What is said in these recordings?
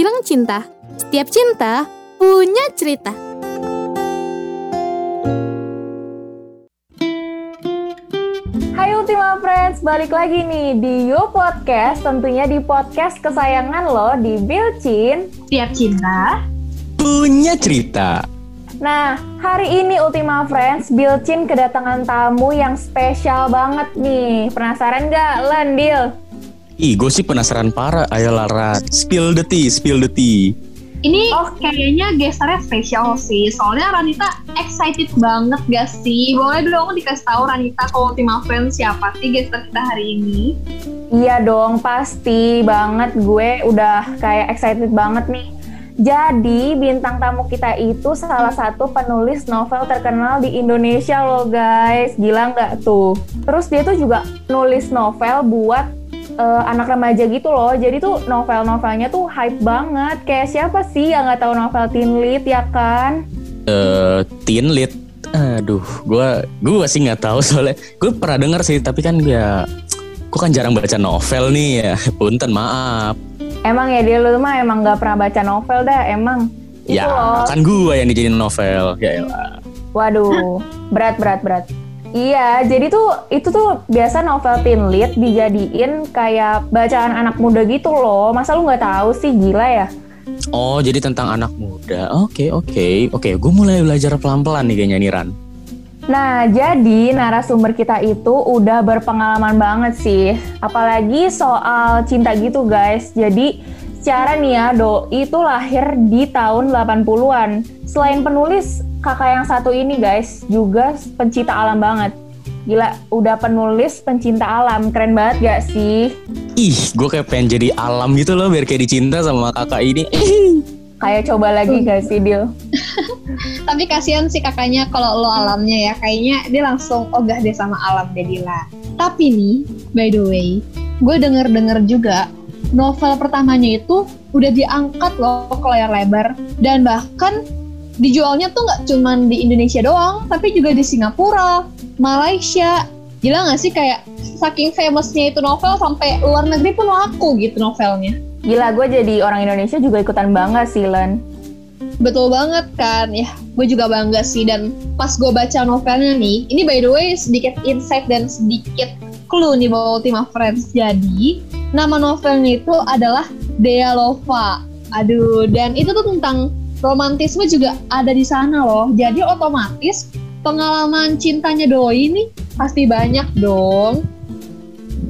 bilang cinta. Setiap cinta punya cerita. Hai Ultima Friends, balik lagi nih di Yo Podcast, tentunya di podcast kesayangan lo di Bilcin. Tiap cinta punya cerita. Nah, hari ini Ultima Friends, Bilcin kedatangan tamu yang spesial banget nih. Penasaran gak, Len, Bil? Ih, gue sih penasaran parah. Ayo Lara, spill the tea, spill the tea. Ini Oh. kayaknya gestarnya spesial sih. Soalnya Ranita excited banget gak sih? Boleh dong dikasih tahu Ranita ke Ultima Friends siapa sih gestar kita hari ini? Iya dong, pasti banget gue udah kayak excited banget nih. Jadi bintang tamu kita itu salah satu penulis novel terkenal di Indonesia loh guys. Gila nggak tuh? Terus dia tuh juga nulis novel buat eh, anak remaja gitu loh. Jadi tuh novel-novelnya tuh hype banget. Kayak siapa sih yang nggak tahu novel teen lead ya kan? Eh, teen lead. Aduh, gue gue sih nggak tahu soalnya. Gue pernah denger sih, tapi kan ya, gue kan jarang baca novel nih ya. Punten, maaf. Emang ya dia lu mah emang nggak pernah baca novel dah. Emang itu ya, loh. kan gue yang dijadiin novel. Ya elah. Waduh, berat berat berat. Iya, jadi tuh itu tuh biasa novel teen lead dijadiin kayak bacaan anak muda gitu loh. Masa lu nggak tahu sih gila ya? Oh, jadi tentang anak muda. Oke, oke, oke. Gue mulai belajar pelan-pelan nih kayaknya nih Ran. Nah, jadi narasumber kita itu udah berpengalaman banget sih. Apalagi soal cinta gitu guys. Jadi secara nih ya, Doi itu lahir di tahun 80-an. Selain penulis, kakak yang satu ini guys juga pencinta alam banget. Gila, udah penulis pencinta alam. Keren banget gak sih? Ih, gue kayak pengen jadi alam gitu loh, biar kayak dicinta sama kakak ini. Kayak coba lagi gak sih, Dil? Tapi kasihan sih kakaknya kalau lo alamnya ya. Kayaknya dia langsung ogah deh sama alam deh Dila. Tapi nih, by the way, gue denger-denger juga novel pertamanya itu udah diangkat loh ke layar lebar. Dan bahkan dijualnya tuh nggak cuman di Indonesia doang, tapi juga di Singapura, Malaysia. Gila gak sih kayak saking famousnya itu novel sampai luar negeri pun laku gitu novelnya. Gila, gue jadi orang Indonesia juga ikutan bangga sih, Len. Betul banget kan, ya gue juga bangga sih dan pas gue baca novelnya nih, ini by the way sedikit insight dan sedikit clue nih buat Ultima Friends. Jadi nama novelnya itu adalah Dea Lova. Aduh, dan itu tuh tentang romantisme juga ada di sana loh. Jadi otomatis pengalaman cintanya Doi ini pasti banyak dong.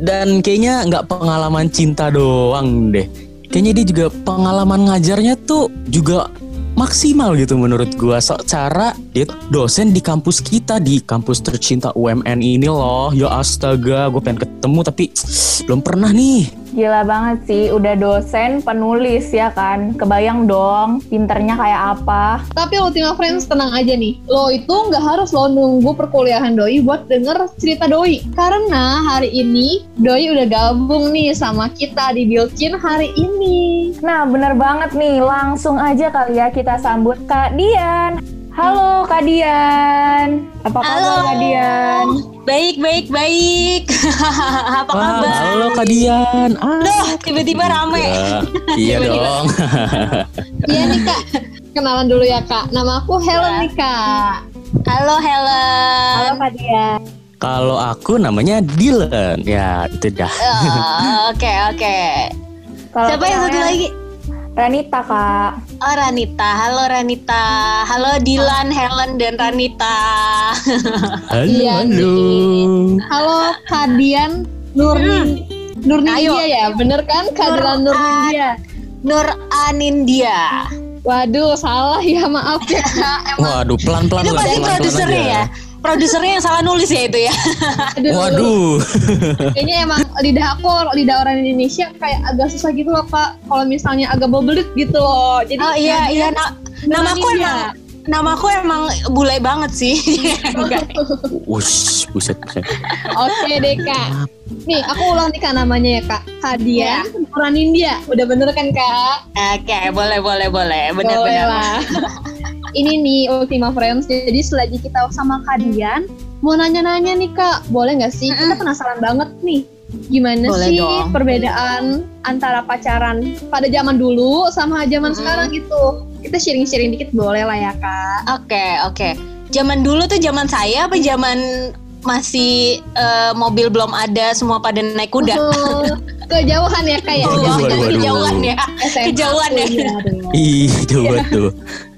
Dan kayaknya nggak pengalaman cinta doang deh. Kayaknya dia juga pengalaman ngajarnya tuh juga maksimal gitu menurut gua. So, cara dia dosen di kampus kita di kampus tercinta UMN ini loh. Ya astaga, gue pengen ketemu tapi belum pernah nih. Gila banget sih, udah dosen, penulis ya kan. Kebayang dong, pinternya kayak apa. Tapi Ultima Friends tenang aja nih, lo itu nggak harus lo nunggu perkuliahan Doi buat denger cerita Doi. Karena hari ini Doi udah gabung nih sama kita di Bilkin hari ini. Nah, bener banget nih. Langsung aja kali ya kita sambut Kak Dian. Halo Kak Dian. Apa kabar Kak Dian? Baik, baik, baik. Apa Wah, kabar? halo Kak Dian. Ah, Duh, tiba-tiba rame. ya, iya Tiba-tiba. dong. Iya nih kak, kenalan dulu ya kak. Nama aku Helen nih kak. Halo, Helen. Halo Kak Dian. Kalau aku namanya Dylan. Ya, itu dah. Oh, Oke, oke. Siapa yang satu lagi? Ranita Kak. Oh, Ranita. Halo, Ranita. Halo, Dilan, Helen, dan Ranita. Halo, Iya, halo. Halo Kak Dian Nurni. Nurnindia Ayo. ya, bener kan? Kak Nur- Dilan Nurnindia. Nur Anindia. Waduh, salah ya maaf ya. Emang Waduh, pelan-pelan Itu pasti produsernya ya? Produsernya yang salah nulis ya itu ya? aduh, Waduh. Kayaknya emang lidah aku, lidah orang Indonesia kayak agak susah gitu loh kak. Kalau misalnya agak bebelit gitu loh. Jadi Oh iya, iya. Na- namaku Nurnindia. emang namaku emang bule banget sih. Enggak. Wush, buset, buset. Oke deh kak. Nih aku ulang nih kak namanya ya kak. Kadian Orang India. Udah bener kan kak? Oke, boleh, boleh, boleh. Boleh Benar-benar. lah. Ini nih Ultima Friends. Jadi selagi kita sama Kadian, mau nanya-nanya nih kak, boleh nggak sih? Kita penasaran banget nih. gimana Boleh sih dong. perbedaan antara pacaran pada zaman dulu sama zaman Mm-mm. sekarang gitu. Kita sharing-sharing dikit boleh lah ya kak. Oke, oke. Zaman dulu tuh zaman saya apa zaman masih eh, mobil belum ada semua pada naik kuda? Oh, kejauhan ya kak ya. Oh, kejauhan ya. SMA kejauhan ya. dong. Ih, coba tuh.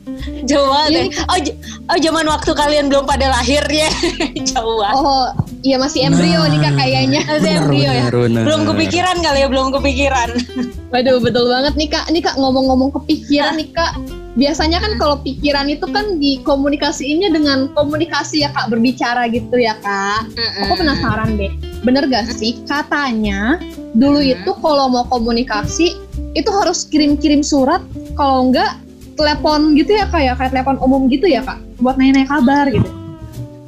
Jauh banget. Jadi- ya. Oh, j- oh zaman waktu kalian belum pada lahir ya. Jauh banget. Oh, iya masih embrio nih kak Nah. kayaknya. Masih Benar, embrio ya. benar, benar. Belum kepikiran kali ya, belum kepikiran. Waduh, betul banget nih kak. Nih kak ngomong-ngomong kepikiran nih kak. Biasanya kan kalau pikiran itu kan dikomunikasiinnya dengan komunikasi ya kak berbicara gitu ya kak. Aku penasaran deh, bener gak sih katanya dulu Hmm. itu kalau mau komunikasi itu harus kirim-kirim surat, kalau enggak telepon gitu ya kak ya, kayak telepon umum gitu ya kak, buat nanya-nanya kabar gitu.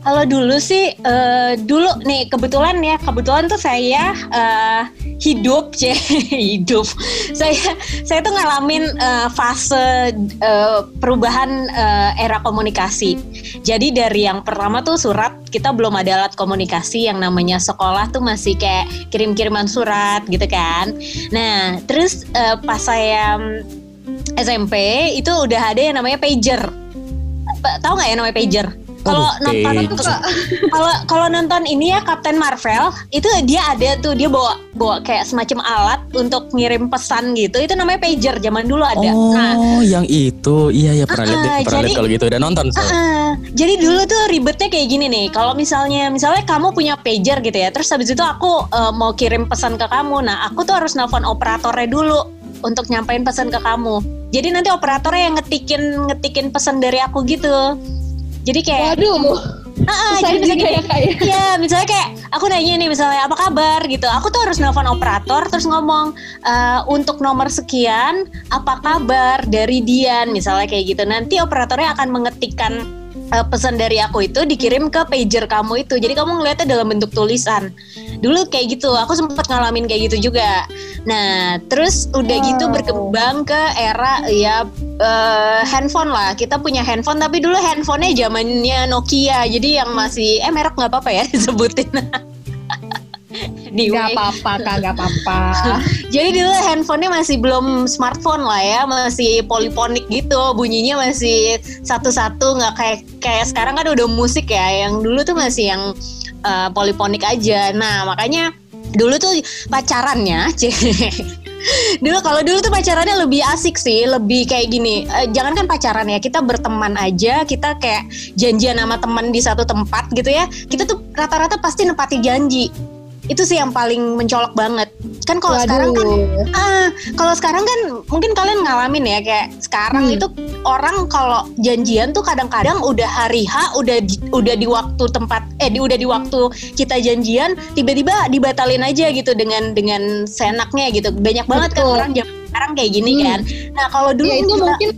Kalau dulu sih, eh, dulu nih kebetulan ya, kebetulan tuh saya eh, hidup, c hidup. Saya saya tuh ngalamin eh, fase eh, perubahan eh, era komunikasi. Jadi dari yang pertama tuh surat, kita belum ada alat komunikasi yang namanya sekolah tuh masih kayak kirim-kiriman surat gitu kan. Nah, terus eh, pas saya SMP itu udah ada yang namanya pager. Pa- Tahu nggak ya namanya pager? Kalau Waduh, nonton kalau kalau nonton ini ya Captain Marvel itu dia ada tuh dia bawa bawa kayak semacam alat untuk ngirim pesan gitu itu namanya pager zaman dulu ada. Oh, Nah, yang itu. Iya, ya pernah lihat, deh, Ah, pernah lihat jadi- kalau gitu udah nonton. so. ah, jadi dulu tuh ribetnya kayak gini nih. Kalau misalnya misalnya kamu punya pager gitu ya, terus habis itu aku eh, mau kirim pesan ke kamu. Nah, aku tuh harus nelfon operatornya dulu untuk nyampein pesan ke kamu. Jadi nanti operatornya yang ngetikin ngetikin pesan dari aku gitu. Jadi kayak waduh, ah, saya jadi misalnya ya kak ya. Iya, misalnya kayak aku nanya nih misalnya apa kabar gitu. Aku tuh harus nelfon operator terus ngomong "Eh, untuk nomor sekian apa kabar dari Dian misalnya kayak gitu. Nanti operatornya akan mengetikkan eh, pesan dari aku itu dikirim ke pager kamu itu. Jadi kamu ngeliatnya dalam bentuk tulisan. Dulu kayak gitu, aku sempat ngalamin kayak gitu juga. Nah, terus udah gitu Wow. berkembang ke era ya eh, handphone lah. Kita punya handphone tapi dulu handphonenya zamannya Nokia. Jadi yang masih eh merek nggak apa-apa ya disebutin. Anyway. Gak apa-apa kak, gak apa-apa. Jadi dulu handphonenya masih belum smartphone lah ya, masih poliponik gitu, bunyinya masih satu-satu nggak kayak kayak sekarang kan udah musik ya, yang dulu tuh masih yang uh, poliponik aja. Nah makanya dulu tuh pacarannya, dulu kalau dulu tuh pacarannya lebih asik sih, lebih kayak gini. Eh, jangan kan pacaran ya, kita berteman aja, kita kayak janjian sama teman di satu tempat gitu ya. Kita tuh rata-rata pasti nepati janji. Itu sih yang paling mencolok banget. Kan kalau sekarang kan. Ah, kalau sekarang kan mungkin kalian ngalamin ya kayak sekarang Hmm. itu orang kalau janjian tuh kadang-kadang udah hari H udah di, udah di waktu tempat eh di, udah di waktu kita janjian tiba-tiba dibatalin aja gitu dengan dengan senaknya gitu. Banyak banget kan Betul. orang jam sekarang kayak gini Hmm. kan. Nah, kalau dulu Ya itu kita- mungkin,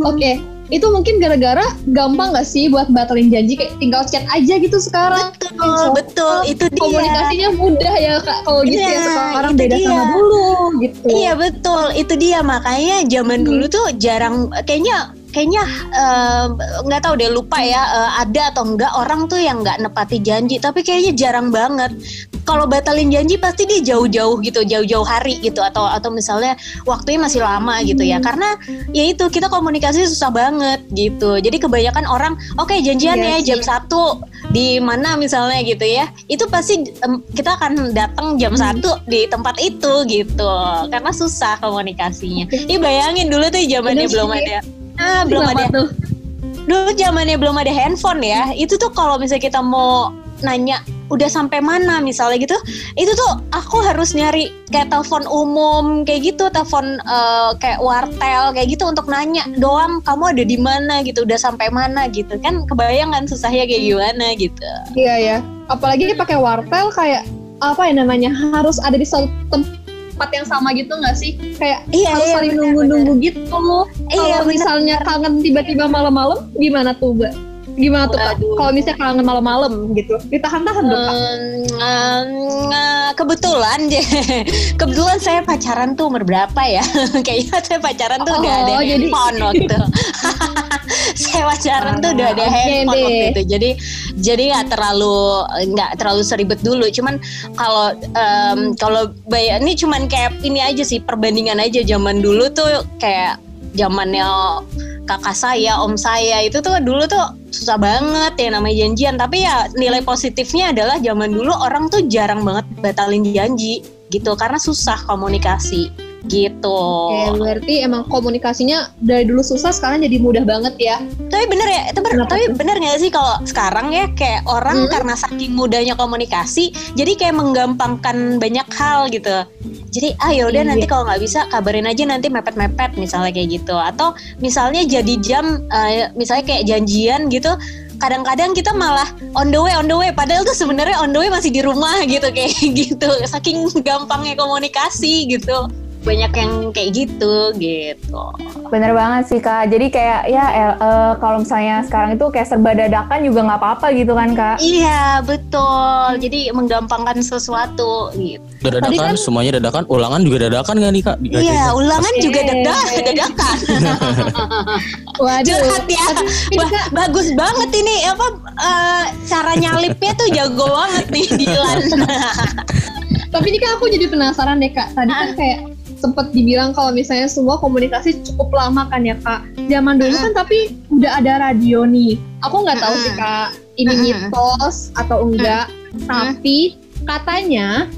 oke. Itu mungkin gara-gara gampang gak sih buat batalin janji kayak tinggal chat aja gitu sekarang. betul, betul itu dia. Komunikasinya mudah ya kak. Kalau gitu ya Iya, sekarang beda dia. sama dulu gitu. Iya betul, itu dia makanya zaman Hmm. dulu tuh jarang kayaknya kayaknya eh, nggak tahu deh lupa ya eh, ada atau enggak orang tuh yang nggak nepati janji tapi kayaknya jarang banget kalau batalin janji pasti dia jauh-jauh gitu jauh-jauh hari gitu. Atau atau misalnya waktunya masih lama gitu ya. Hmm. karena ya itu kita komunikasi susah banget gitu. Jadi kebanyakan orang oke janjian Iya ya jam satu di mana misalnya gitu ya. Itu pasti em, kita akan datang jam Hmm. satu di tempat itu gitu. Karena susah komunikasinya. Ih bayangin dulu tuh zamannya belum ada. ah belum ada. tuh? dulu zamannya belum ada handphone ya. Itu tuh kalau misalnya kita mau nanya udah sampai mana misalnya gitu itu tuh aku harus nyari kayak telepon umum kayak gitu telepon eh, kayak wartel kayak gitu untuk nanya doang kamu ada di mana gitu udah sampai mana gitu kan kebayang kan susahnya kayak gimana gitu Iya ya. Apalagi dia pakai wartel kayak apa ya namanya harus ada di satu tempat yang sama gitu nggak sih? Kayak Iya, harus iya, saling nunggu-nunggu gitu. Iya, Kalau misalnya kangen tiba-tiba malam-malam, gimana tuh, Mbak? Gimana tuh, Kak? Kalau misalnya kangen malam-malam gitu, ditahan-tahan dong, Kak. Em, em, eh, kebetulan kebetulan saya pacaran tuh umur berapa ya kayaknya saya pacaran tuh udah Oh, ada jadi- handphone waktu saya pacaran tuh udah ada Oke handphone deh. waktu itu. Jadi jadi nggak terlalu nggak terlalu seribet dulu. Cuman kalau em, kalau bay- ini cuman kayak ini aja sih perbandingan aja zaman dulu tuh kayak zamannya kakak saya, om saya. Itu tuh dulu tuh susah banget ya namanya janjian. Tapi ya nilai positifnya adalah zaman dulu orang tuh jarang banget batalin janji gitu. Karena susah komunikasi gitu. Oke, berarti emang komunikasinya dari dulu susah sekarang jadi mudah banget ya. Tapi bener ya, itu bener, Kenapa tapi bener gak sih kalau sekarang ya kayak orang Hmm. karena saking mudahnya komunikasi, jadi kayak menggampangkan banyak hal gitu. Jadi ah yaudah Iya. nanti kalau nggak bisa kabarin aja nanti mepet-mepet misalnya kayak gitu. Atau misalnya jadi jam, eh, misalnya kayak janjian gitu. Kadang-kadang kita malah on the way, on the way. Padahal tuh sebenarnya on the way masih di rumah gitu kayak gitu. Saking gampangnya komunikasi gitu. Banyak yang kayak gitu gitu. Bener banget sih kak. Jadi kayak ya eh, kalau misalnya sekarang itu kayak serba dadakan juga nggak apa-apa gitu kan kak. Iya betul. Jadi menggampangkan sesuatu gitu. Tadi dadakan, kan- semuanya dadakan, ulangan juga dadakan gak nih kak? Di Iya, ulangan Oke. juga dadak, dadakan. Waduh. Curhat ya. Ba- bagus banget ini apa eh, cara nyalipnya tuh jago banget nih Dilan. Tapi ini kan aku jadi penasaran deh kak. Tadi kan kayak sempat dibilang kalau misalnya semua komunikasi cukup lama kan ya kak. Zaman dulu kan tapi udah ada radio nih. Aku nggak tahu sih kak ini mitos atau enggak. Tapi katanya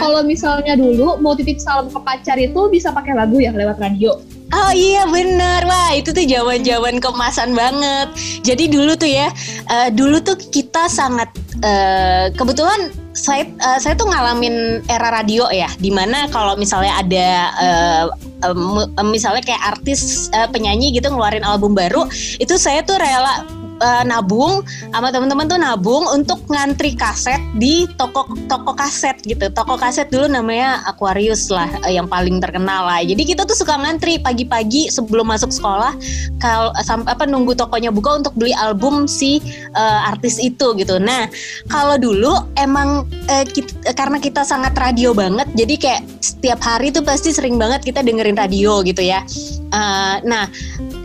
kalau misalnya dulu mau titip salam ke pacar itu bisa pakai lagu ya lewat radio. Oh iya bener, wah itu tuh zaman-zaman kemasan banget. Jadi dulu tuh ya, eh, dulu tuh kita sangat eh, kebetulan saya eh, saya tuh ngalamin era radio ya, di mana kalau misalnya ada em, em, misalnya kayak artis eh, penyanyi gitu ngeluarin album baru, itu saya tuh rela eh, nabung sama teman-teman tuh nabung untuk ngantri kaset di toko toko kaset gitu. Toko kaset dulu namanya Aquarius lah eh, yang paling terkenal lah. Jadi kita tuh suka ngantri pagi-pagi sebelum masuk sekolah kalau apa nunggu tokonya buka untuk beli album si eh, artis itu gitu. Nah, kalau dulu emang eh, kit- eh, karena kita sangat radio banget, jadi kayak setiap hari tuh pasti sering banget kita dengerin radio gitu ya. Eh, nah,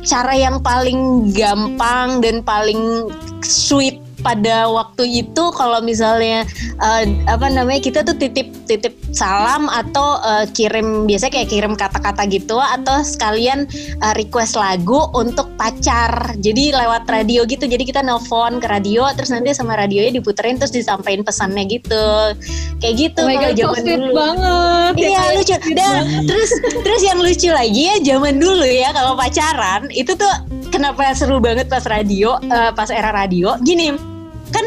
cara yang paling gampang dan paling sweet pada waktu itu kalau misalnya eh, apa namanya kita tuh titip titip salam atau eh, kirim biasanya kayak kirim kata-kata gitu atau sekalian eh, request lagu untuk pacar. Jadi lewat radio gitu. Jadi kita nelpon ke radio terus nanti sama radionya diputerin terus disampaikan pesannya gitu. Kayak gitu Oh kalau so zaman sweet dulu. banget. Ya, Iya kayak lucu. Dan terus terus yang lucu lagi ya zaman dulu ya kalau pacaran itu tuh kenapa seru banget pas radio eh, pas era radio? Gini kan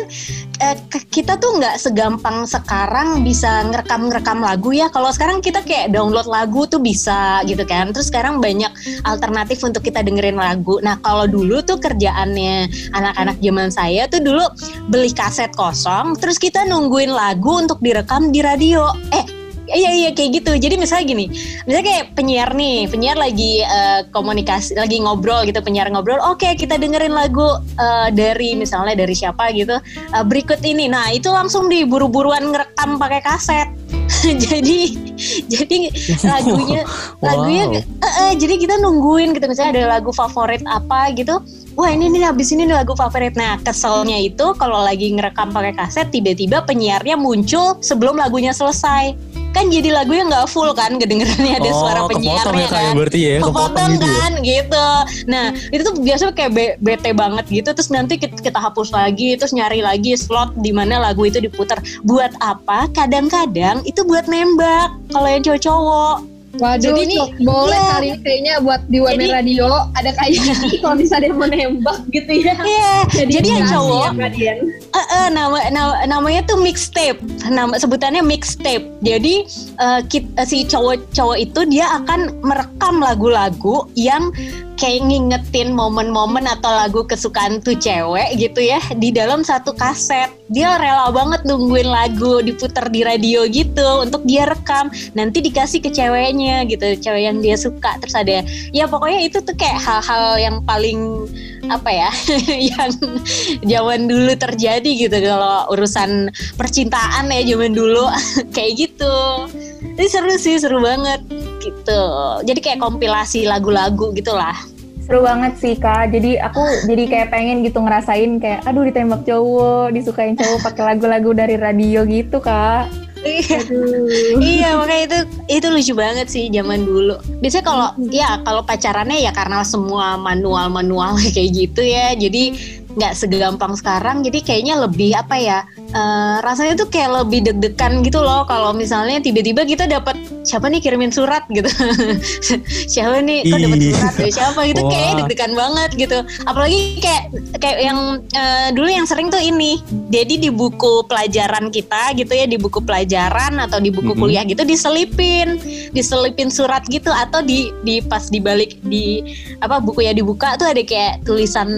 eh, kita tuh nggak segampang sekarang bisa ngerekam ngerekam lagu ya. Kalau sekarang kita kayak download lagu tuh bisa gitu kan. Terus sekarang banyak alternatif untuk kita dengerin lagu. Nah kalau dulu tuh kerjaannya anak-anak zaman saya tuh dulu beli kaset kosong terus kita nungguin lagu untuk direkam di radio. Eh Iya iya kayak gitu. Jadi misalnya gini, misalnya kayak penyiar nih, penyiar lagi eh, komunikasi, lagi ngobrol gitu, penyiar ngobrol. Oke kita dengerin lagu eh, dari misalnya dari siapa gitu. eh, berikut ini, nah itu langsung diburu-buruan ngerekam pakai kaset. jadi jadi lagunya lagunya Wow. eh, eh, jadi kita nungguin gitu misalnya ada lagu favorit apa gitu wah ini nih habis ini nih lagu favorit. Nah keselnya itu kalau lagi ngerekam pakai kaset tiba-tiba penyiarnya muncul sebelum lagunya selesai. Kan jadi lagunya nggak full kan kedengerannya ada oh, suara kepotong penyiarnya ya kayak kan. berarti ya, kepotong gitu ya. kan gitu. Nah itu tuh biasanya kayak be- bete banget gitu. Terus nanti kita, kita hapus lagi terus nyari lagi slot di mana lagu itu diputar. Buat apa? Kadang-kadang itu buat nembak. Kalau yang cowok-cowok Waduh, Jadi ini- Cok, boleh iya. kali ini kayaknya buat di WM Jadi- Radio ada kayak kalau misalnya mau nembak gitu ya. Iya, jadi, yang dikasih cowok ya. Eh, eh, nama, nama namanya tuh mixtape. Nama sebutannya mixtape. Jadi eh, kit- eh, si cowok-cowok itu dia akan merekam lagu-lagu yang kayak ngingetin momen-momen atau lagu kesukaan tuh cewek gitu ya di dalam satu kaset. Dia rela banget nungguin lagu diputar di radio gitu untuk dia rekam. Nanti dikasih ke ceweknya gitu, cewek yang dia suka. Terus ada ya pokoknya itu tuh kayak hal-hal yang paling apa ya yang zaman dulu terjadi gitu kalau urusan percintaan ya zaman dulu kayak gitu. Ini seru sih, seru banget gitu. Jadi kayak kompilasi lagu-lagu gitulah. Seru banget sih kak. Jadi aku jadi kayak pengen gitu ngerasain kayak aduh ditembak cowok, disukain cowok pakai lagu-lagu dari radio gitu kak. Iya. Iya makanya itu itu lucu banget sih zaman dulu. Biasanya kalau ya kalau pacarannya ya karena semua manual manual kayak gitu ya. Jadi nggak segampang sekarang. Jadi kayaknya lebih apa ya? Eh, rasanya tuh kayak lebih deg-degan gitu loh. Kalau misalnya tiba-tiba kita dapat siapa nih kirimin surat gitu. siapa nih kok dapat surat dari siapa gitu kayak Wah. deg-degan banget gitu. Apalagi kayak kayak yang eh, dulu yang sering tuh ini. Jadi di buku pelajaran kita gitu ya di buku pelajaran atau di buku Mhm. kuliah gitu diselipin, diselipin surat gitu atau di di pas dibalik di apa buku ya dibuka tuh ada kayak tulisan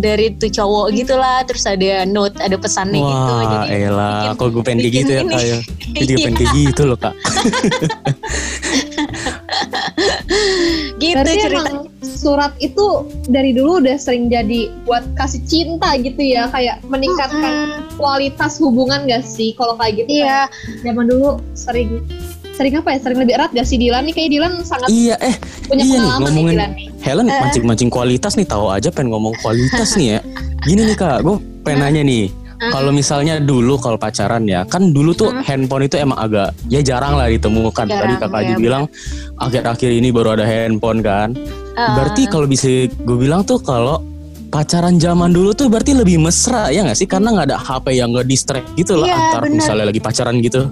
dari tuh cowok gitulah, terus ada note, ada pesannya gitu. Wah, Jadi elah, bikin- kok gue pengen kayak gitu ya kak ya. Gue juga pengen kayak gitu loh kak. gitu Berarti cerita. emang surat itu dari dulu udah sering jadi buat kasih cinta gitu ya, kayak meningkatkan Mm, kualitas hubungan gak sih? Kalau kayak gitu Iya, kan, zaman dulu sering sering apa ya? Sering lebih erat gak sih Dilan nih? Kayak Dilan sangat Iya, eh punya iya nih, pengalaman nih ngomongin- Dilan nih. Helen Eh. mancing-mancing kualitas nih tahu aja pengen ngomong kualitas nih ya. Gini nih kak, gue pengen nanya nih. Kalau misalnya dulu kalau pacaran ya, kan dulu tuh Hmm. handphone itu emang agak ya jarang lah ditemukan. Tadi Jarang, kakak ya, bilang akhir-akhir ini baru ada handphone kan. eh, Berarti kalau bisa gue bilang tuh kalau pacaran zaman dulu tuh berarti lebih mesra ya nggak sih? Karena nggak ada HP yang nggak distract gitu lah Iya, antar bener. misalnya lagi pacaran gitu.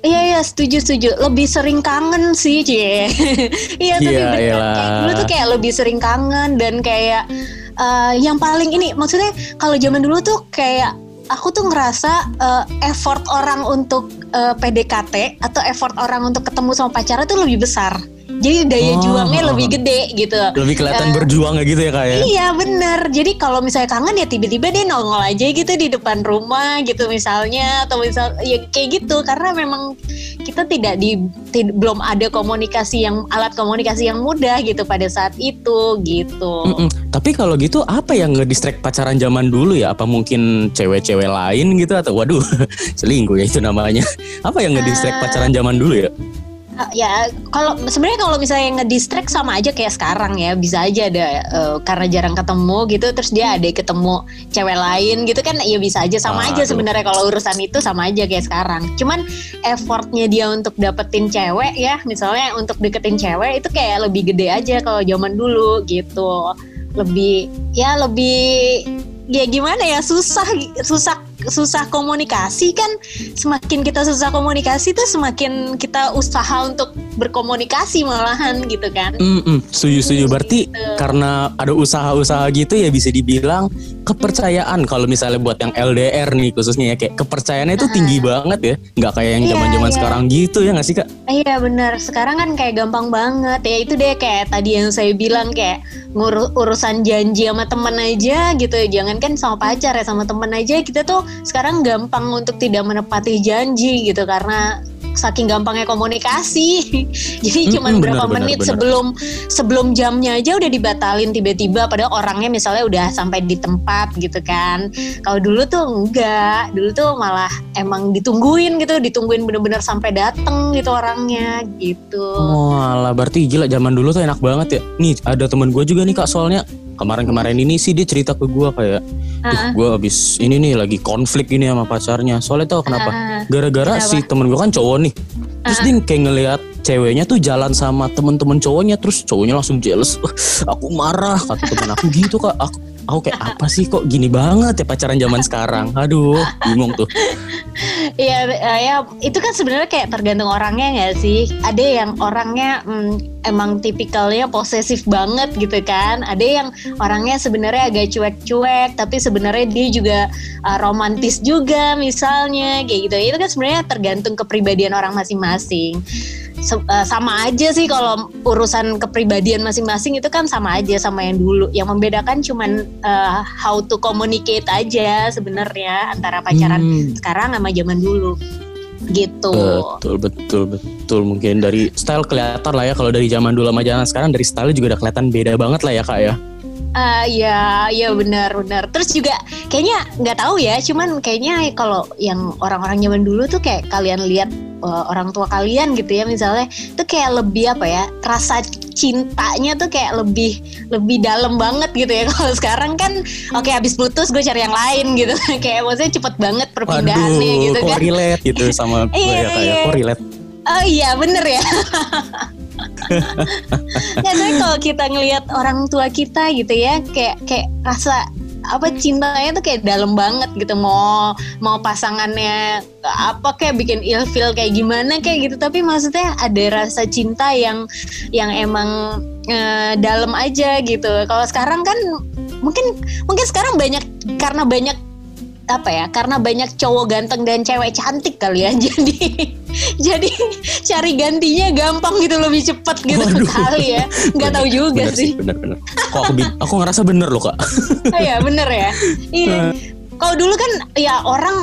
Iya iya setuju setuju lebih sering kangen sih cie iya tapi Iya, bener kayak dulu tuh kayak lebih sering kangen dan kayak eh, yang paling ini maksudnya kalau zaman dulu tuh kayak aku tuh ngerasa eh, effort orang untuk eh, PDKT atau effort orang untuk ketemu sama pacarnya tuh lebih besar jadi daya Oh. juangnya lebih gede gitu Lebih kelihatan Eh, berjuang gitu ya kak ya. Iya bener Jadi kalau misalnya kangen ya tiba-tiba dia nongol aja gitu di depan rumah gitu misalnya Atau misal ya kayak gitu Karena memang kita tidak di tid- belum ada komunikasi yang alat komunikasi yang mudah gitu pada saat itu gitu. Mm-mm. Tapi kalau gitu apa yang ngedistract pacaran zaman dulu ya? Apa mungkin cewek-cewek lain gitu atau waduh selingkuh ya itu namanya? Apa yang ngedistract Eh. pacaran zaman dulu ya? Ah, ya kalau sebenarnya kalau misalnya ngedistract sama aja kayak sekarang ya bisa aja ada eh, karena jarang ketemu gitu terus dia ada ketemu cewek lain gitu kan ya bisa aja sama aja Aduh. sebenarnya kalau urusan itu sama aja kayak sekarang cuman effortnya dia untuk dapetin cewek ya misalnya untuk deketin cewek itu kayak lebih gede aja kalau zaman dulu gitu lebih ya lebih ya gimana ya susah susah susah komunikasi kan semakin kita susah komunikasi tuh semakin kita usaha untuk berkomunikasi malahan gitu kan Mm-mm, setuju setuju. Berarti karena ada usaha-usaha gitu ya bisa dibilang kepercayaan kalau misalnya buat yang LDR nih khususnya ya kayak kepercayaannya itu tinggi banget ya. Nggak kayak yang Iya, zaman-zaman iya. sekarang gitu ya nggak sih kak? Iya benar. Sekarang kan kayak gampang banget ya itu deh kayak tadi yang saya bilang kayak ngurus urusan janji sama temen aja gitu. Jangan kan sama pacar ya sama temen aja kita tuh sekarang gampang untuk tidak menepati janji gitu karena saking gampangnya komunikasi. Jadi Mm-mm, cuman berapa benar, menit benar. sebelum sebelum jamnya aja udah dibatalin tiba-tiba padahal orangnya misalnya udah sampai di tempat gitu kan. Kalau dulu tuh enggak, dulu tuh malah emang ditungguin gitu, ditungguin bener-bener sampai dateng gitu orangnya gitu. Walah, berarti gila zaman dulu tuh enak banget ya. Nih ada temen gue juga nih kak soalnya kemarin-kemarin ini sih dia cerita ke gue kayak, Duh, gue abis ini nih lagi konflik ini sama pacarnya. Soalnya tau kenapa? Gara-gara si temen gue kan cowok nih. Terus dia kayak ngeliat ceweknya tuh jalan sama temen-temen cowoknya. Terus cowoknya langsung jealous. "Wah, aku marah kata temen aku gitu kak. Aku, aku kayak apa sih kok gini banget ya pacaran zaman sekarang. Aduh bingung tuh. Iya, eh, ya itu kan sebenarnya kayak tergantung orangnya nggak sih? Ada yang orangnya mm, emang tipikalnya posesif banget gitu kan. Ada yang orangnya sebenarnya agak cuek-cuek, tapi sebenarnya dia juga uh, romantis juga misalnya kayak gitu. Itu kan sebenarnya tergantung kepribadian orang masing-masing. Eh, sama aja sih kalau urusan kepribadian masing-masing itu kan sama aja sama yang dulu. Yang membedakan cuman eh, how to communicate aja sebenarnya antara pacaran Hmm, sekarang sama zaman dulu gitu. betul betul betul. Mungkin dari style kelihatan lah ya. Kalau dari zaman dulu sama zaman sekarang dari style juga udah kelihatan beda banget lah ya kak ya. Ah ya, ya benar benar. Terus juga kayaknya nggak tahu ya, cuman kayaknya kalau yang orang-orang zaman dulu tuh kayak kalian lihat uh, orang tua kalian gitu ya misalnya itu kayak lebih apa ya rasa cintanya tuh kayak lebih lebih dalam banget gitu ya kalau sekarang kan oke habis putus gue cari yang lain gitu kayak maksudnya cepet banget perpindahannya Waduh, gitu kan relate gitu sama gue Iya, ya kayak iya. kok relate. Oh iya bener ya. ya tapi kalau kita ngelihat orang tua kita gitu ya kayak kayak rasa apa cintanya tuh kayak dalam banget gitu. Mau mau pasangannya apa kayak bikin ilfil kayak gimana kayak gitu. Tapi maksudnya ada rasa cinta yang yang emang eh, dalam aja gitu. Kalau sekarang kan mungkin mungkin sekarang banyak karena banyak apa ya karena banyak cowok ganteng dan cewek cantik kali ya jadi jadi cari gantinya gampang gitu lebih cepat gitu Waduh. kali ya. Nggak tahu juga Bener sih. Bener bener. Kok aku, aku ngerasa bener loh kak. oh ya bener ya. Iya. Kalau dulu kan ya orang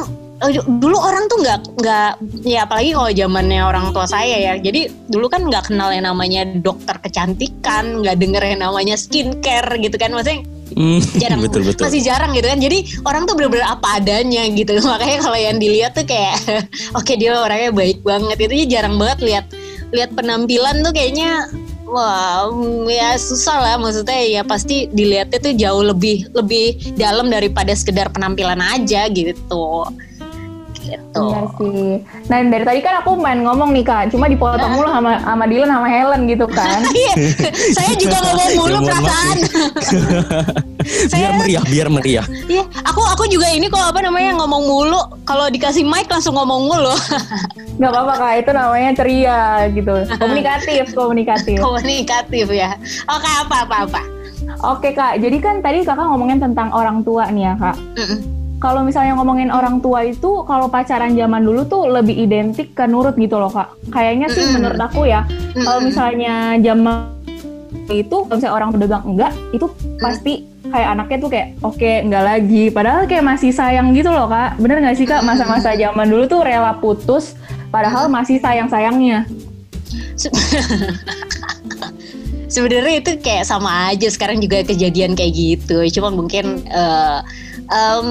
eh, dulu orang tuh nggak nggak ya apalagi kalau zamannya orang tua saya ya. Jadi dulu kan nggak kenal yang namanya dokter kecantikan nggak denger yang namanya skincare gitu kan. Maksudnya Hmm, jarang. betul betul. masih jarang gitu kan. Jadi orang tuh bener-bener apa adanya gitu. Makanya kalau yang dilihat tuh kayak oke dia orangnya baik banget. Itu jarang banget lihat lihat penampilan tuh kayaknya wah mm, ya susah lah. Maksudnya ya pasti dilihatnya tuh jauh lebih lebih dalam daripada sekedar penampilan aja gitu gitu Iya sih. Nah dari tadi kan aku main ngomong nih kak, cuma dipotong mulu sama sama Dylan sama Helen gitu kan. Iya, saya juga ngomong mulu Ya, perasaan. biar saya meriah, biar meriah. Iya, aku aku juga ini kok apa namanya ngomong mulu. Kalau dikasih mic langsung ngomong mulu. Gak apa-apa kak, itu namanya ceria gitu. Komunikatif, komunikatif. Komunikatif ya. Oke, apa apa apa. Oke kak, jadi kan tadi kakak ngomongin tentang orang tua nih ya kak. Mm-mm. Kalau misalnya ngomongin orang tua itu, kalau pacaran zaman dulu tuh lebih identik ke nurut gitu loh kak. Kayaknya sih menurut aku ya, kalau misalnya zaman itu, kalau misalnya orang udah bilang enggak, itu pasti kayak anaknya tuh kayak oke enggak lagi. Padahal kayak masih sayang gitu loh kak. Bener nggak sih kak? Masa-masa zaman dulu tuh rela putus, padahal masih sayang-sayangnya. Se- Sebenarnya itu kayak sama aja sekarang juga kejadian kayak gitu. Cuma mungkin eh, em,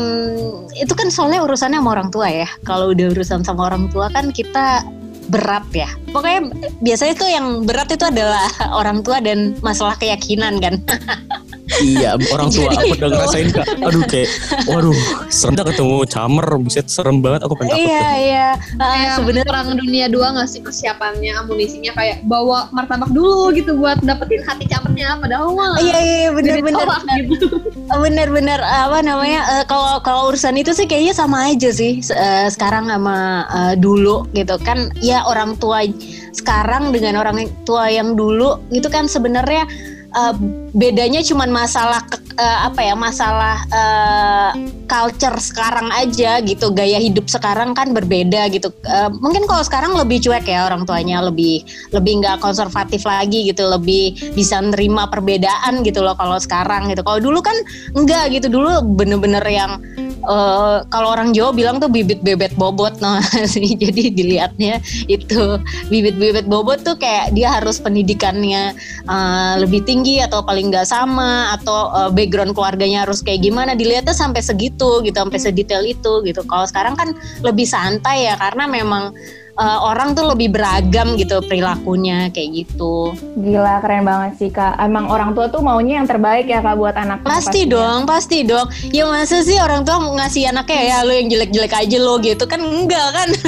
itu kan soalnya urusannya sama orang tua ya. Kalau udah urusan sama orang tua kan kita berat ya. Pokoknya biasanya tuh yang berat itu adalah orang tua dan masalah keyakinan kan. iya, orang tua Jadi aku udah itu. ngerasain kak. Aduh kayak, waduh, serem dah ketemu camer, buset serem banget. Aku pengen takut. iya tuh. iya. Kayak sebenarnya perang dunia dua nggak sih persiapannya amunisinya kayak bawa martabak dulu gitu buat dapetin hati camernya padahal mah Iya iya iya, bener bener tolak gitu. bener-bener apa namanya eh, kalau kalau urusan itu sih kayaknya sama aja sih eh, sekarang sama eh, dulu gitu kan ya orang tua sekarang dengan orang tua yang dulu gitu kan sebenarnya eh, bedanya cuman masalah eh, apa ya masalah eh, culture sekarang aja gitu gaya hidup sekarang kan berbeda gitu. Eh, mungkin kalau sekarang lebih cuek ya orang tuanya lebih lebih nggak konservatif lagi gitu lebih bisa nerima perbedaan gitu loh kalau sekarang gitu. Kalau dulu kan enggak gitu dulu bener-bener yang eh, kalau orang Jawa bilang tuh bibit bebet bobot nah jadi dilihatnya itu bibit-bibit bobot tuh kayak dia harus pendidikannya eh, lebih tinggi atau paling nggak sama atau eh, background keluarganya harus kayak gimana dilihatnya sampai segitu gitu sampai sedetail itu gitu. Kalau sekarang kan lebih santai ya karena memang eh, orang tuh lebih beragam gitu perilakunya kayak gitu Gila, keren banget sih kak. Emang orang tua tuh maunya yang terbaik ya kak buat anak. Pasti dong, pasti dong. Ya masa sih orang tua ngasih anaknya ya lo yang jelek-jelek aja lo gitu kan enggak kan?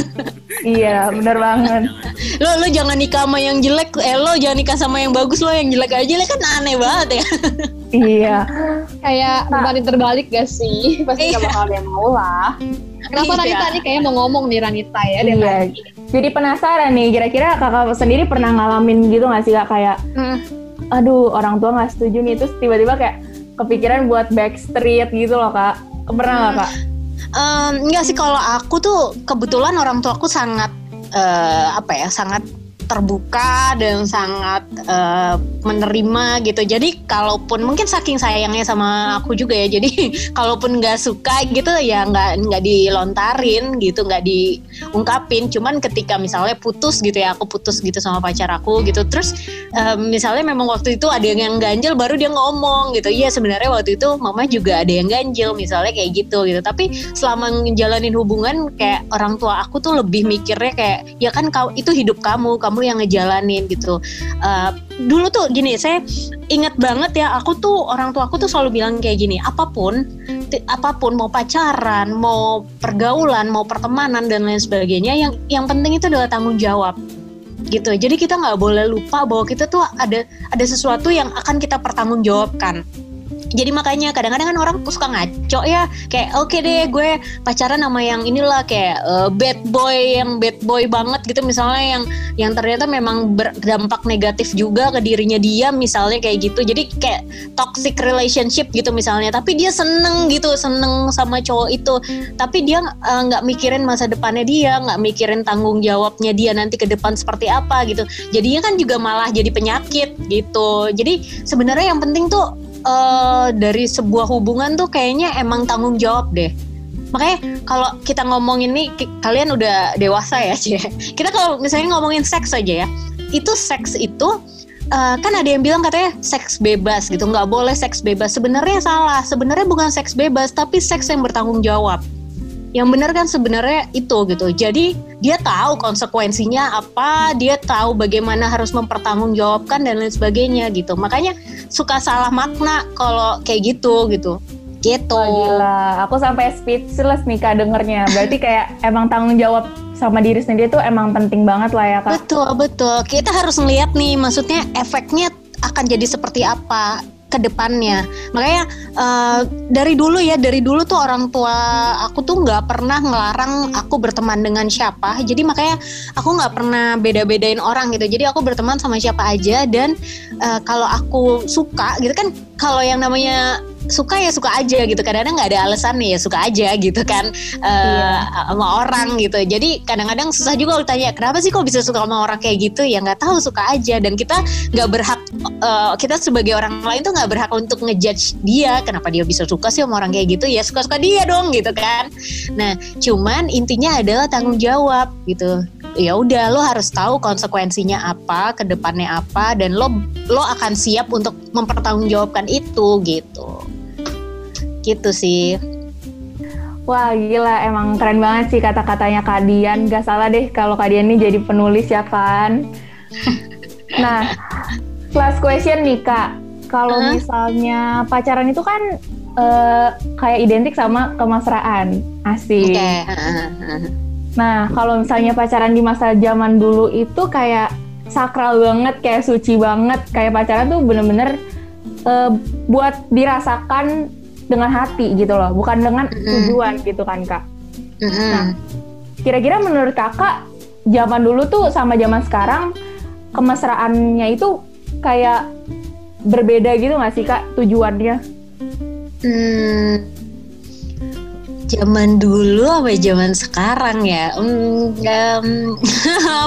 Iya, bener banget. Lo lo jangan nikah sama yang jelek, eh lo jangan nikah sama yang bagus lo yang jelek aja lo kan aneh banget ya. iya. kayak berbanding terbalik gak sih pasti Iya. gak bakal ada yang mau lah kenapa Iya. Ranita nih kayaknya mau ngomong nih Ranita ya Iya. Jadi penasaran nih, kira-kira kakak sendiri pernah ngalamin gitu gak sih kak? Kayak, Hmm. aduh orang tua nggak setuju nih, terus tiba-tiba kayak kepikiran buat backstreet gitu loh kak. Pernah nggak kak? Em, enggak sih kalau aku tuh kebetulan orang tua aku sangat eh, apa ya sangat terbuka dan sangat uh, menerima gitu. Jadi kalaupun mungkin saking sayangnya sama aku juga ya. Jadi kalaupun nggak suka gitu ya nggak nggak dilontarin gitu, nggak diungkapin. Cuman ketika misalnya putus gitu ya, aku putus gitu sama pacar aku gitu. Terus um, misalnya memang waktu itu ada yang ganjel, baru dia ngomong gitu. Iya sebenarnya waktu itu mama juga ada yang ganjel, misalnya kayak gitu gitu. Tapi selama ngejalanin hubungan kayak orang tua aku tuh lebih mikirnya kayak ya kan kau itu hidup kamu, kamu kamu yang ngejalanin gitu. Uh, dulu tuh gini saya ingat banget ya aku tuh orang tua aku tuh selalu bilang kayak gini apa pun apa pun mau pacaran mau pergaulan mau pertemanan dan lain sebagainya yang yang penting itu adalah tanggung jawab. Gitu. Jadi kita nggak boleh lupa bahwa kita tuh ada ada sesuatu yang akan kita pertanggungjawabkan jadi makanya kadang-kadang kan orang suka ngaco ya. Kayak oke okay deh gue pacaran sama yang inilah kayak uh, bad boy yang bad boy banget gitu. Misalnya yang yang ternyata memang berdampak negatif juga ke dirinya dia misalnya kayak gitu. Jadi kayak toxic relationship gitu misalnya. Tapi dia seneng gitu seneng sama cowok itu. Tapi dia eh, nggak uh, mikirin masa depannya dia nggak mikirin tanggung jawabnya dia nanti ke depan seperti apa gitu. Jadinya kan juga malah jadi penyakit gitu. Jadi sebenarnya yang penting tuh uh, dari sebuah hubungan tuh kayaknya emang tanggung jawab deh. Makanya kalau kita ngomongin nih kalian udah dewasa ya cie. Kita kalau misalnya ngomongin seks aja ya itu seks itu uh, kan ada yang bilang katanya seks bebas gitu. Nggak boleh seks bebas. Sebenarnya salah. Sebenarnya bukan seks bebas tapi seks yang bertanggung jawab yang benar kan sebenarnya itu gitu. Jadi dia tahu konsekuensinya apa, dia tahu bagaimana harus mempertanggungjawabkan dan lain sebagainya gitu. Makanya suka salah makna kalau kayak gitu gitu. Gitu. Wah, gila, aku sampai speechless nih kak dengernya. Berarti kayak emang tanggung jawab sama diri sendiri tuh emang penting banget lah ya kak. Betul betul. Kita harus ngeliat nih, maksudnya efeknya akan jadi seperti apa ke depannya. Makanya uh, dari dulu ya, dari dulu tuh orang tua aku tuh nggak pernah ngelarang aku berteman dengan siapa. Jadi makanya aku nggak pernah beda-bedain orang gitu. Jadi aku berteman sama siapa aja dan uh, kalau aku suka gitu kan kalau yang namanya suka ya suka aja gitu. Kadang-kadang nggak ada alasan nih ya suka aja gitu kan uh, iya. sama orang gitu. Jadi kadang-kadang susah juga lu tanya kenapa sih kok bisa suka sama orang kayak gitu? Ya nggak tahu suka aja. Dan kita nggak berhak uh, kita sebagai orang lain tuh nggak berhak untuk ngejudge dia kenapa dia bisa suka sih sama orang kayak gitu. Ya suka-suka dia dong gitu kan. Nah cuman intinya adalah tanggung jawab gitu. Ya udah lo harus tahu konsekuensinya apa, ke depannya apa, dan lo lo akan siap untuk mempertanggungjawabkan itu gitu. Gitu sih. Wah gila. Emang keren banget sih kata-katanya Kadian Gak salah deh kalau Kadian ini jadi penulis ya kan? Nah last question nih kak. Kalau huh? misalnya pacaran itu kan uh, kayak identik sama kemesraan. Asik. Okay. Nah kalau misalnya pacaran di masa zaman dulu itu kayak sakral banget Kayak suci banget Kayak pacaran tuh bener-bener uh, buat dirasakan dengan hati gitu loh, bukan dengan tujuan gitu kan kak. Nah, kira-kira menurut kakak zaman dulu tuh sama zaman sekarang kemesraannya itu kayak berbeda gitu nggak sih kak tujuannya? Hmm, zaman dulu apa zaman sekarang ya? Hmm, um,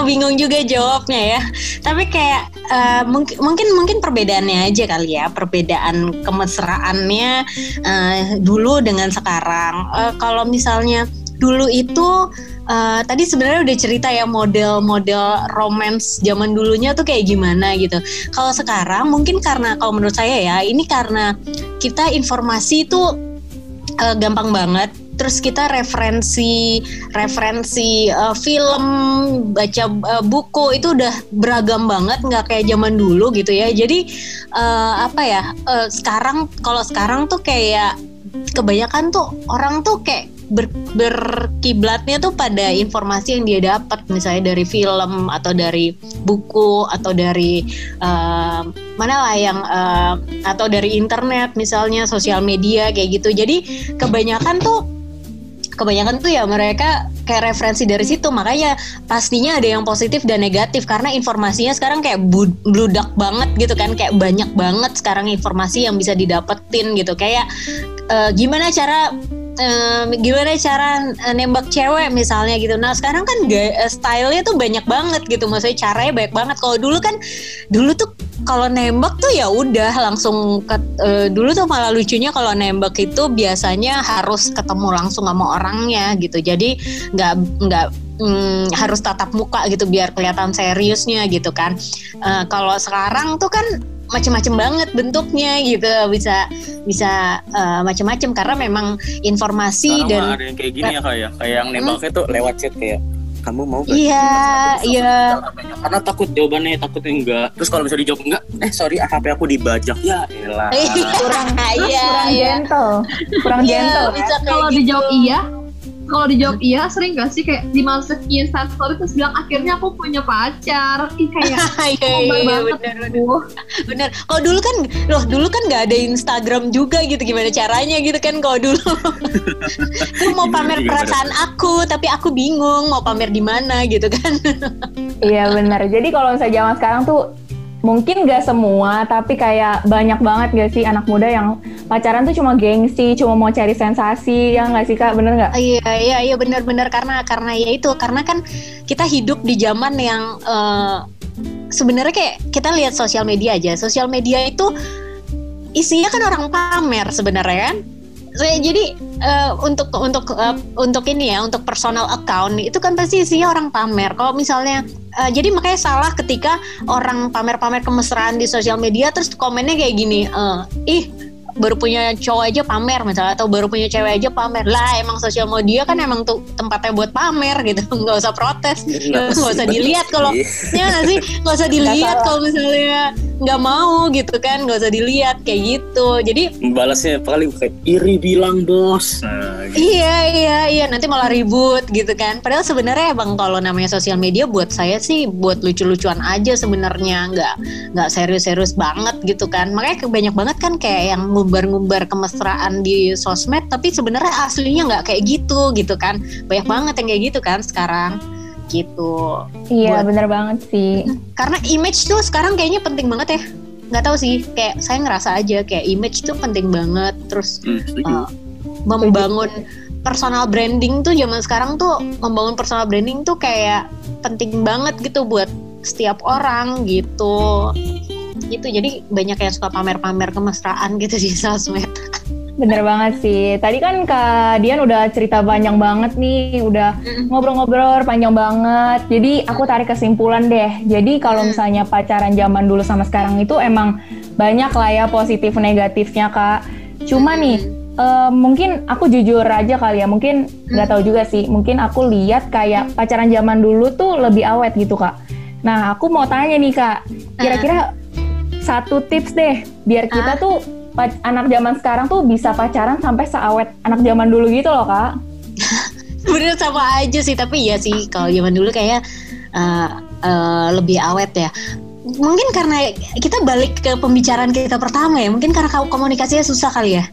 bingung juga jawabnya ya. Tapi kayak uh, mungkin mungkin mungkin perbedaannya aja kali ya, perbedaan kemesraannya uh, dulu dengan sekarang. Uh, kalau misalnya dulu itu uh, tadi sebenarnya udah cerita ya model-model romance zaman dulunya tuh kayak gimana gitu. Kalau sekarang mungkin karena kalau menurut saya ya ini karena kita informasi itu uh, gampang banget terus kita referensi referensi uh, film baca uh, buku itu udah beragam banget nggak kayak zaman dulu gitu ya. Jadi uh, apa ya uh, sekarang kalau sekarang tuh kayak kebanyakan tuh orang tuh kayak ber, berkiblatnya tuh pada informasi yang dia dapat misalnya dari film atau dari buku atau dari uh, mana lah yang uh, atau dari internet misalnya sosial media kayak gitu. Jadi kebanyakan tuh kebanyakan tuh ya mereka kayak referensi dari situ. Makanya pastinya ada yang positif dan negatif karena informasinya sekarang kayak bludak banget gitu kan. Kayak banyak banget sekarang informasi yang bisa didapetin gitu. Kayak uh, gimana cara eh, gimana cara eh, nembak cewek misalnya gitu. Nah sekarang kan eh, stylenya tuh banyak banget gitu. Maksudnya caranya banyak banget. Kalau dulu kan dulu tuh kalau nembak tuh ya udah langsung ke, eh, dulu tuh malah lucunya kalau nembak itu biasanya harus ketemu langsung sama orangnya gitu. Jadi nggak nggak mm, harus tatap muka gitu biar kelihatan seriusnya gitu kan. Eh, kalau sekarang tuh kan macem-macem banget bentuknya gitu bisa bisa eh, macem-macem karena memang informasi Sekarang dan ada yang kayak gini ya kayak kayak yang nembaknya tuh lewat chat kayak kamu mau gak? Iya, iya. Karena takut jawabannya takut enggak. Terus kalau bisa dijawab enggak, eh sorry HP aku dibajak ya. Elah. kurang Iya, kurang iya. gentle kurang Iya, gentle bisa Kalau gitu. dijawab iya, kalau dijawab iya sering gak sih kayak dimasukin story terus bilang akhirnya aku punya pacar. Ih kayak Iya, iya, iya, bener, bener. bener. Kalau dulu kan, loh dulu kan nggak ada Instagram juga gitu, gimana caranya gitu kan? Kalau dulu, tuh mau Iya, pamer iya, perasaan aku, tapi aku bingung mau pamer di mana gitu kan? Iya benar. Jadi kalau misalnya zaman sekarang tuh mungkin gak semua, tapi kayak banyak banget gak sih anak muda yang pacaran tuh cuma gengsi, cuma mau cari sensasi, ya nggak sih kak? Bener nggak? Iya, iya, iya benar-benar karena karena ya itu karena kan kita hidup di zaman yang eh, sebenarnya kayak kita lihat sosial media aja. Sosial media itu isinya kan orang pamer sebenarnya kan. Saya jadi eh, untuk untuk eh, untuk ini ya untuk personal account itu kan pasti isinya orang pamer. Kalau misalnya eh, jadi makanya salah ketika orang pamer-pamer kemesraan di sosial media terus komennya kayak gini, eh, ih baru punya cowok aja pamer misalnya atau baru punya cewek aja pamer. Lah emang sosial media kan emang tuh tempatnya buat pamer gitu. Nggak usah protes. Iya nggak usah dilihat kalau ya nggak sih? Nggak usah dilihat kalau misalnya nggak mau gitu kan. Nggak usah dilihat kayak gitu. Jadi balasnya paling kayak iri bilang bos. Nah, gitu. Iya iya iya. Nanti malah ribut gitu kan. Padahal sebenarnya bang kalau namanya sosial media buat saya sih buat lucu-lucuan aja sebenarnya. Nggak nggak serius-serius banget gitu kan. Makanya banyak banget kan kayak yang ngumbar-ngumbar kemesraan di sosmed tapi sebenarnya aslinya nggak kayak gitu gitu kan. Banyak banget yang kayak gitu kan sekarang gitu. Iya Buat- bener banget sih. Karena image tuh sekarang kayaknya penting banget ya. Nggak tahu sih kayak saya ngerasa aja kayak image tuh penting banget terus Hmm, uh, membangun personal branding tuh zaman sekarang tuh membangun personal branding tuh kayak penting banget gitu buat setiap orang gitu gitu jadi banyak yang suka pamer-pamer kemesraan gitu di sosmed Bener banget sih. Tadi kan Kak Dian udah cerita panjang banget nih, udah ngobrol-ngobrol panjang banget. Jadi aku tarik kesimpulan deh. Jadi kalau misalnya pacaran zaman dulu sama sekarang itu emang banyak lah ya positif negatifnya Kak. Cuma nih eh, mungkin aku jujur aja kali ya, mungkin nggak tahu juga sih. Mungkin aku lihat kayak pacaran zaman dulu tuh lebih awet gitu Kak. Nah aku mau tanya nih Kak, kira-kira satu tips deh biar kita tuh anak zaman sekarang tuh bisa pacaran sampai seawet. Anak zaman dulu gitu loh Kak. sebenarnya sama aja sih. Tapi ya sih kalau zaman dulu kayak uh, uh, lebih awet ya. Mungkin karena kita balik ke pembicaraan kita pertama ya mungkin karena komunikasinya susah kali ya.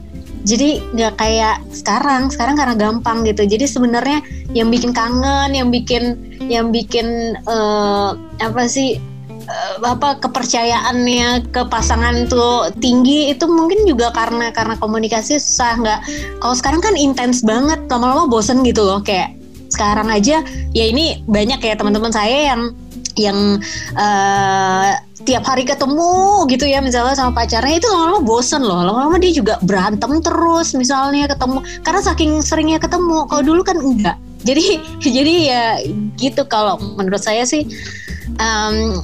Jadi nggak kayak sekarang sekarang karena gampang gitu. Jadi sebenarnya yang bikin kangen yang bikin yang bikin eh, apa sih eh, apa kepercayaannya ke pasangan tuh tinggi itu mungkin juga karena karena komunikasi susah nggak kalau sekarang kan intens banget lama-lama bosen gitu loh kayak sekarang aja ya ini banyak ya teman-teman saya yang yang eh, tiap hari ketemu gitu ya misalnya sama pacarnya itu lama-lama bosen loh lama-lama dia juga berantem terus misalnya ketemu karena saking seringnya ketemu kalau dulu kan enggak. Jadi jadi ya gitu kalau menurut saya sih em,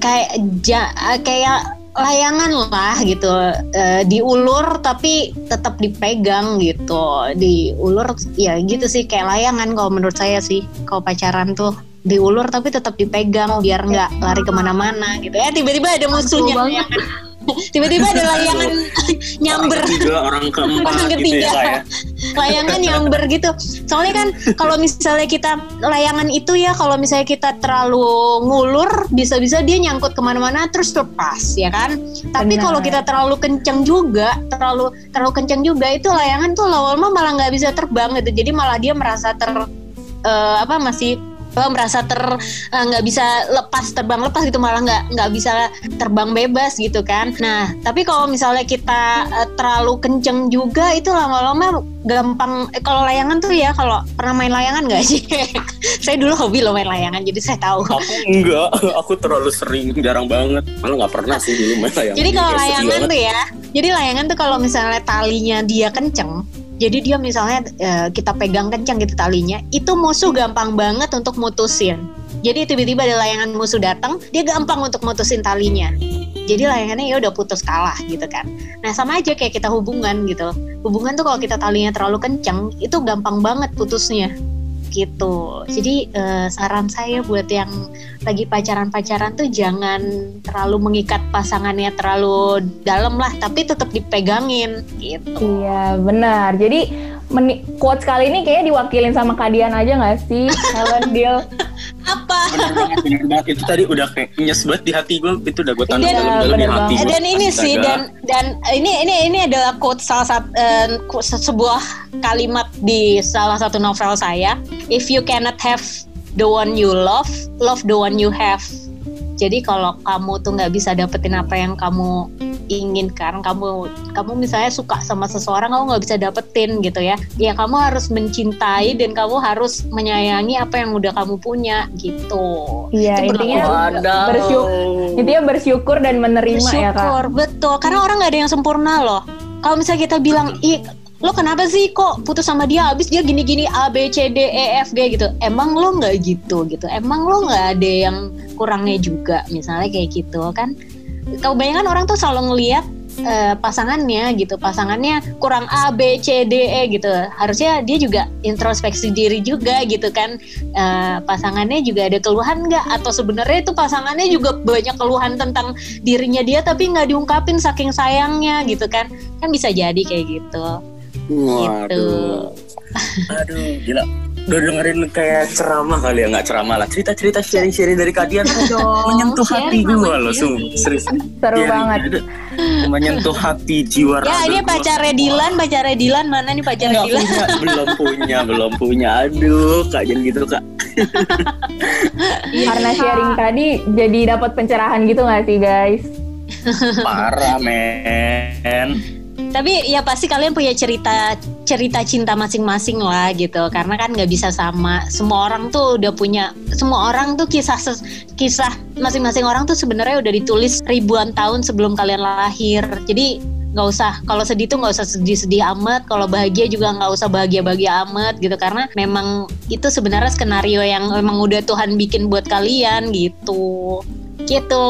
kayak ja- kayak layangan lah gitu. Eh, diulur tapi tetap dipegang gitu. Diulur ya gitu sih kayak layangan kalau menurut saya sih. Kalau pacaran tuh diulur tapi tetap dipegang biar nggak lari ke mana-mana gitu. Ya tiba-tiba ada musuhnya. banget. tiba-tiba ada layangan nyamber Orang ketiga, orang keempat Orang gitu ketiga. ya, Kak, ya. layangan nyamber gitu. Soalnya kan kalau misalnya kita layangan itu ya kalau misalnya kita terlalu ngulur bisa-bisa dia nyangkut ke mana-mana terus lepas ya kan. Tapi kalau kita terlalu kenceng juga, terlalu terlalu kenceng juga itu layangan tuh lama-lama malah nggak bisa terbang gitu. Jadi malah dia merasa ter eh, apa masih merasa ter eh, nggak bisa lepas terbang lepas gitu malah nggak nggak bisa terbang bebas gitu kan nah tapi kalau misalnya kita eh, terlalu kenceng juga itu lama-lama gampang eh, kalau layangan tuh ya kalau pernah main layangan nggak sih saya dulu hobi loh main layangan jadi saya tahu Aku enggak, aku terlalu sering, jarang banget. Malah nggak pernah sih dulu main layangan. Jadi kalau layangan tuh ya, jadi layangan tuh kalau misalnya talinya dia kenceng, jadi dia misalnya eh, kita pegang kenceng gitu talinya, itu musuh gampang banget untuk mutusin. Jadi tiba-tiba ada layangan musuh datang, dia gampang untuk mutusin talinya. Jadi layangannya ya udah putus kalah gitu kan. Nah sama aja kayak kita hubungan gitu. Hubungan tuh kalau kita talinya terlalu kenceng, itu gampang banget putusnya gitu. Jadi eh, saran saya buat yang lagi pacaran-pacaran tuh jangan terlalu mengikat pasangannya terlalu dalam lah, tapi tetap dipegangin gitu. Iya, benar. Jadi meni- quotes kali ini kayaknya diwakilin sama Kadian aja nggak sih? Helen Deal. Apa? Bener banget, bener banget. Itu tadi udah kayak nyes banget di hati gue. Itu udah gue tanam Dan- dalam-dalam di hati Eh, gue. dan ini sih Astaga. dan dan ini ini ini adalah quote salah satu eh, quote- sebuah kalimat di salah satu novel saya. If you cannot have the one you love, love the one you have. Jadi kalau kamu tuh nggak bisa dapetin apa yang kamu inginkan, kamu kamu misalnya suka sama seseorang kamu nggak bisa dapetin gitu ya. Ya kamu harus mencintai dan kamu harus menyayangi apa yang udah kamu punya gitu. Iya, intinya bersyukur, intinya bersyukur dan menerima ya kak. Bersyukur, betul. Karena orang nggak ada yang sempurna loh. Kalau misalnya kita bilang, ih lo kenapa sih kok putus sama dia? Habis dia gini-gini A B C D E F G gitu. Emang lo nggak gitu gitu? Emang lo nggak ada yang kurangnya juga? Misalnya kayak gitu kan? Kebanyakan orang tuh selalu ngelihat eh, pasangannya gitu. Pasangannya kurang A B C D E gitu. Harusnya dia juga introspeksi diri juga gitu kan. Eh, pasangannya juga ada keluhan nggak? Atau sebenarnya itu pasangannya juga banyak keluhan tentang dirinya dia tapi nggak diungkapin saking sayangnya gitu kan? Kan bisa jadi kayak gitu Waduh. Aduh, gila. Udah dengerin kayak ceramah kali ya, nggak ceramah lah. Cerita-cerita sharing-sharing dari kalian tuh menyentuh hati gue loh, sungguh. Serius. Seru banget. gitu. Menyentuh hati jiwa ya ini gua. pacarnya Dilan pacarnya Dilan mana nih pacarnya Nggak Dilan punya, belum punya, belum punya. Aduh, kak jangan gitu kak. Karena sharing tadi jadi dapat pencerahan gitu nggak sih guys? Parah men. Tapi ya pasti kalian punya cerita cerita cinta masing-masing lah gitu. Karena kan nggak bisa sama. Semua orang tuh udah punya semua orang tuh kisah kisah masing-masing orang tuh sebenarnya udah ditulis ribuan tahun sebelum kalian lahir. Jadi nggak usah kalau sedih tuh nggak usah sedih-sedih amat. Kalau bahagia juga nggak usah bahagia-bahagia amat gitu. Karena memang itu sebenarnya skenario yang memang udah Tuhan bikin buat kalian gitu. Gitu.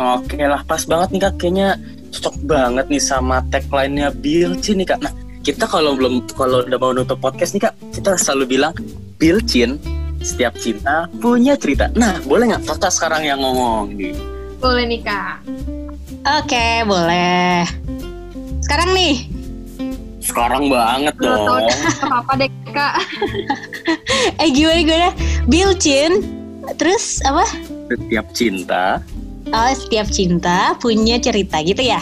Oke lah, pas banget nih kak. Kayaknya cocok banget nih sama tagline-nya Bilcin nih kak. Nah, kita kalau belum kalau udah mau nutup podcast nih kak, kita selalu bilang Bilcin setiap cinta punya cerita. Nah, boleh nggak kakak sekarang yang ngomong nih? Boleh nih kak. oke boleh sekarang nih Sekarang banget dong. deh apa deh kak. Eh gimana gimana? Bilcin Terus apa? Setiap cinta. Oh setiap cinta punya cerita gitu ya?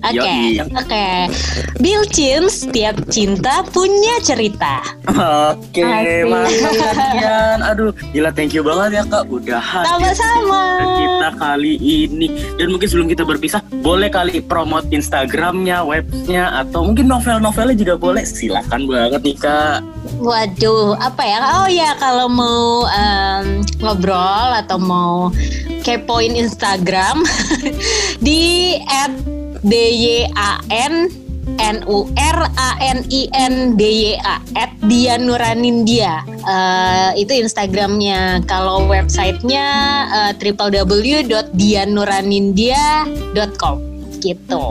Oke, Yoi. oke. Bilcin setiap cinta punya cerita. Oke, mantap kalian. Aduh, gila thank you banget ya kak udah hadir Sama-sama. kita kali ini. Dan mungkin sebelum kita berpisah, boleh kali promote Instagramnya, webnya, atau mungkin novel-novelnya juga boleh. Silakan banget nih kak. Waduh, apa ya? Oh ya, kalau mau em, ngobrol atau mau kepoin Instagram di @dyan N U R A N I N D Y A at Dian Nuranindia Eh, itu Instagramnya kalau websitenya uh, www.dianuranindya.com gitu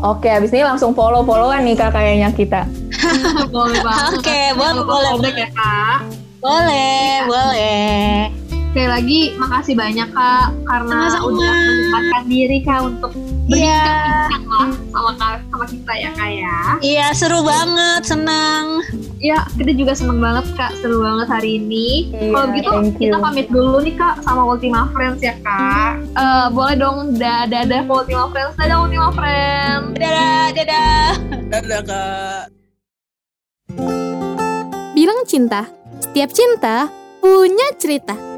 Oke, abis ini langsung follow-followan nih kak kayaknya kita. boleh banget. Oke, Jangan boleh, boleh. follow ya kak. boleh boleh Sekali lagi makasih banyak kak karena Sama-sama. udah menyempatkan diri kak untuk Iya. berbincang lah sama kak sama kita ya kak ya. Iya seru banget, senang. Ya kita juga seneng banget kak seru banget hari ini. Iya, Kalau gitu kita pamit dulu nih kak sama Ultima Friends ya kak. Eh, boleh dong dadah dadah Ultima Friends, dadah Ultima Friends. Dadah, dadah. Dadah kak. Bilang cinta. Setiap cinta punya cerita.